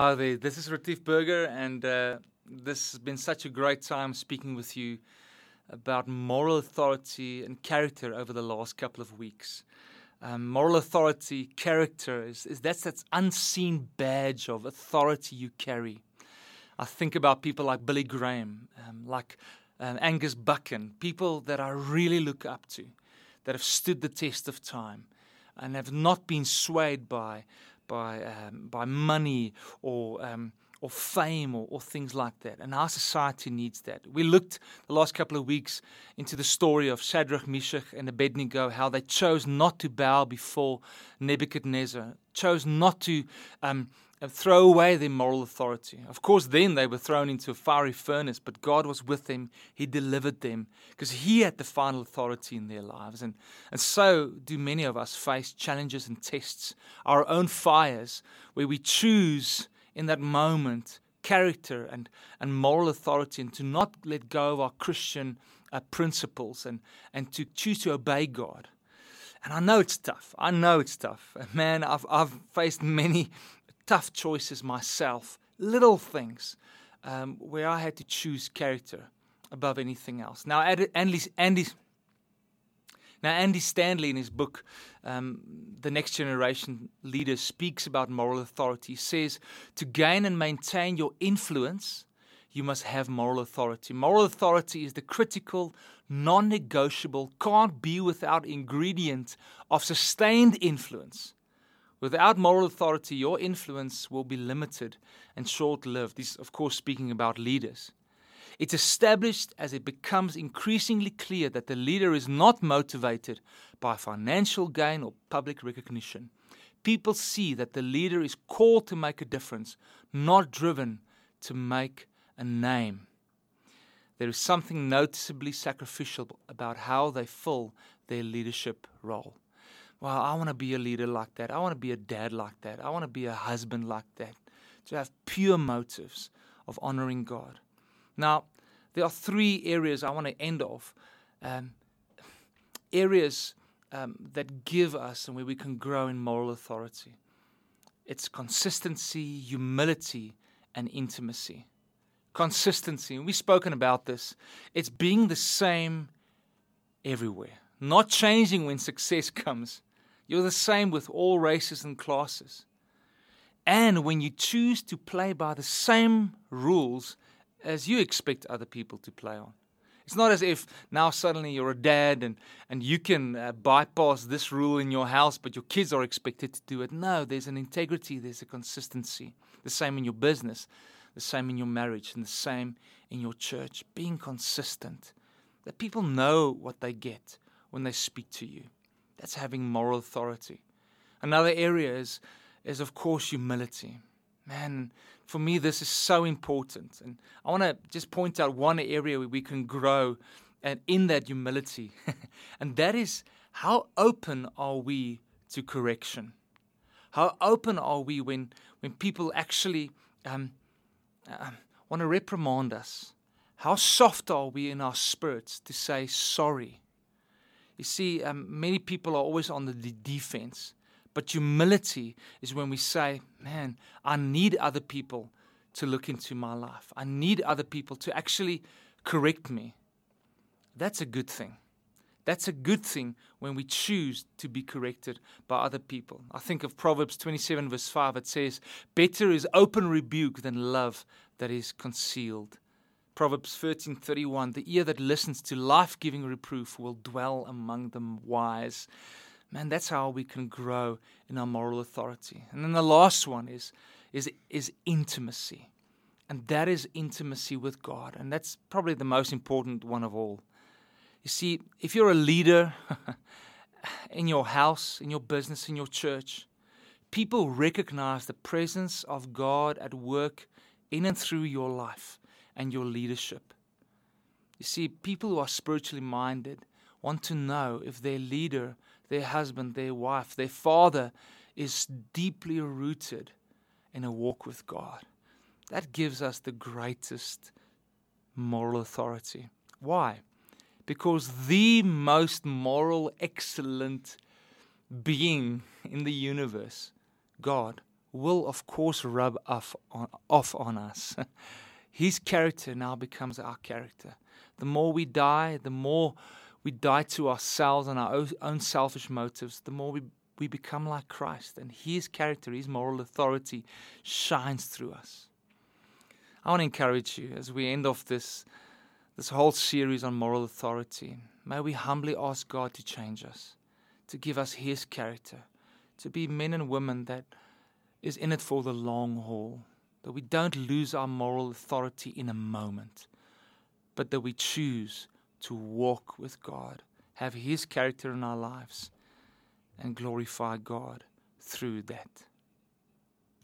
Hi there, this is Retief Burger, and uh, this has been such a great time speaking with you about moral authority and character over the last couple of weeks. Um, moral authority, character, is, is that's that unseen badge of authority you carry. I think about people like Billy Graham, um, like um, Angus Buchan, people that I really look up to, that have stood the test of time and have not been swayed by by um, by money or um, or fame or, or, things like that. And our society needs that. We looked the last couple of weeks into the story of Shadrach, Meshach, and Abednego, how they chose not to bow before Nebuchadnezzar, chose not to um, throw away their moral authority. Of course, then they were thrown into a fiery furnace, but God was with them. He delivered them because He had the final authority in their lives. And, and so do many of us face challenges and tests, our own fires, where we choose in that moment character and, and moral authority and to not let go of our Christian uh, principles and, and to choose to obey God. And I know it's tough. I know it's tough. Man, I've, I've faced many tough choices myself, little things um, where I had to choose character above anything else. Now, Andy, Andy, now Andy Stanley in his book, um, The Next Generation Leader, speaks about moral authority. He says, to gain and maintain your influence, you must have moral authority. Moral authority is the critical, non negotiable, can't be without ingredient of sustained influence Without moral authority, your influence will be limited and short lived. This, of course, speaking about leaders. It's established as it becomes increasingly clear that the leader is not motivated by financial gain or public recognition. People see that the leader is called to make a difference, not driven to make a name. There is something noticeably sacrificial about how they fill their leadership role well, I want to be a leader like that. I want to be a dad like that. I want to be a husband like that. To have pure motives of honoring God. Now, there are three areas I want to end off. Um, areas um, that give us and where we can grow in moral authority. It's consistency, humility, and intimacy. Consistency, and we've spoken about this. It's being the same everywhere, not changing when success comes, you're the same with all races and classes. And when you choose to play by the same rules as you expect other people to play on. It's not as if now suddenly you're a dad and, and you can uh, bypass this rule in your house, but your kids are expected to do it. No, there's an integrity, there's a consistency. The same in your business, the same in your marriage, and the same in your church. Being consistent. That people know what they get when they speak to you. That's having moral authority. Another area is, is of course, humility. Man, for me, this is so important. And I want to just point out one area where we can grow and in that humility. and that is how open are we to correction? How open are we when, when people actually um, uh, want to reprimand us? How soft are we in our spirits to say sorry? You see, um, many people are always on the defense. But humility is when we say, man, I need other people to look into my life. I need other people to actually correct me. That's a good thing. That's a good thing when we choose to be corrected by other people. I think of Proverbs 27, verse 5. It says, Better is open rebuke than love that is concealed. Proverbs 13:31 The ear that listens to life-giving reproof will dwell among the wise. Man, that's how we can grow in our moral authority. And then the last one is is is intimacy. And that is intimacy with God, and that's probably the most important one of all. You see, if you're a leader in your house, in your business, in your church, people recognize the presence of God at work in and through your life and your leadership. You see, people who are spiritually minded want to know if their leader, their husband, their wife, their father is deeply rooted in a walk with God. That gives us the greatest moral authority. Why? Because the most moral, excellent being in the universe, God, will, of course, rub off on, off on us. His character now becomes our character. The more we die, the more we die to ourselves and our own selfish motives, the more we, we become like Christ. And His character, His moral authority shines through us. I want to encourage you as we end off this, this whole series on moral authority. May we humbly ask God to change us, to give us His character, to be men and women that is in it for the long haul, that we don't lose our moral authority in a moment, but that we choose to walk with God, have His character in our lives, and glorify God through that.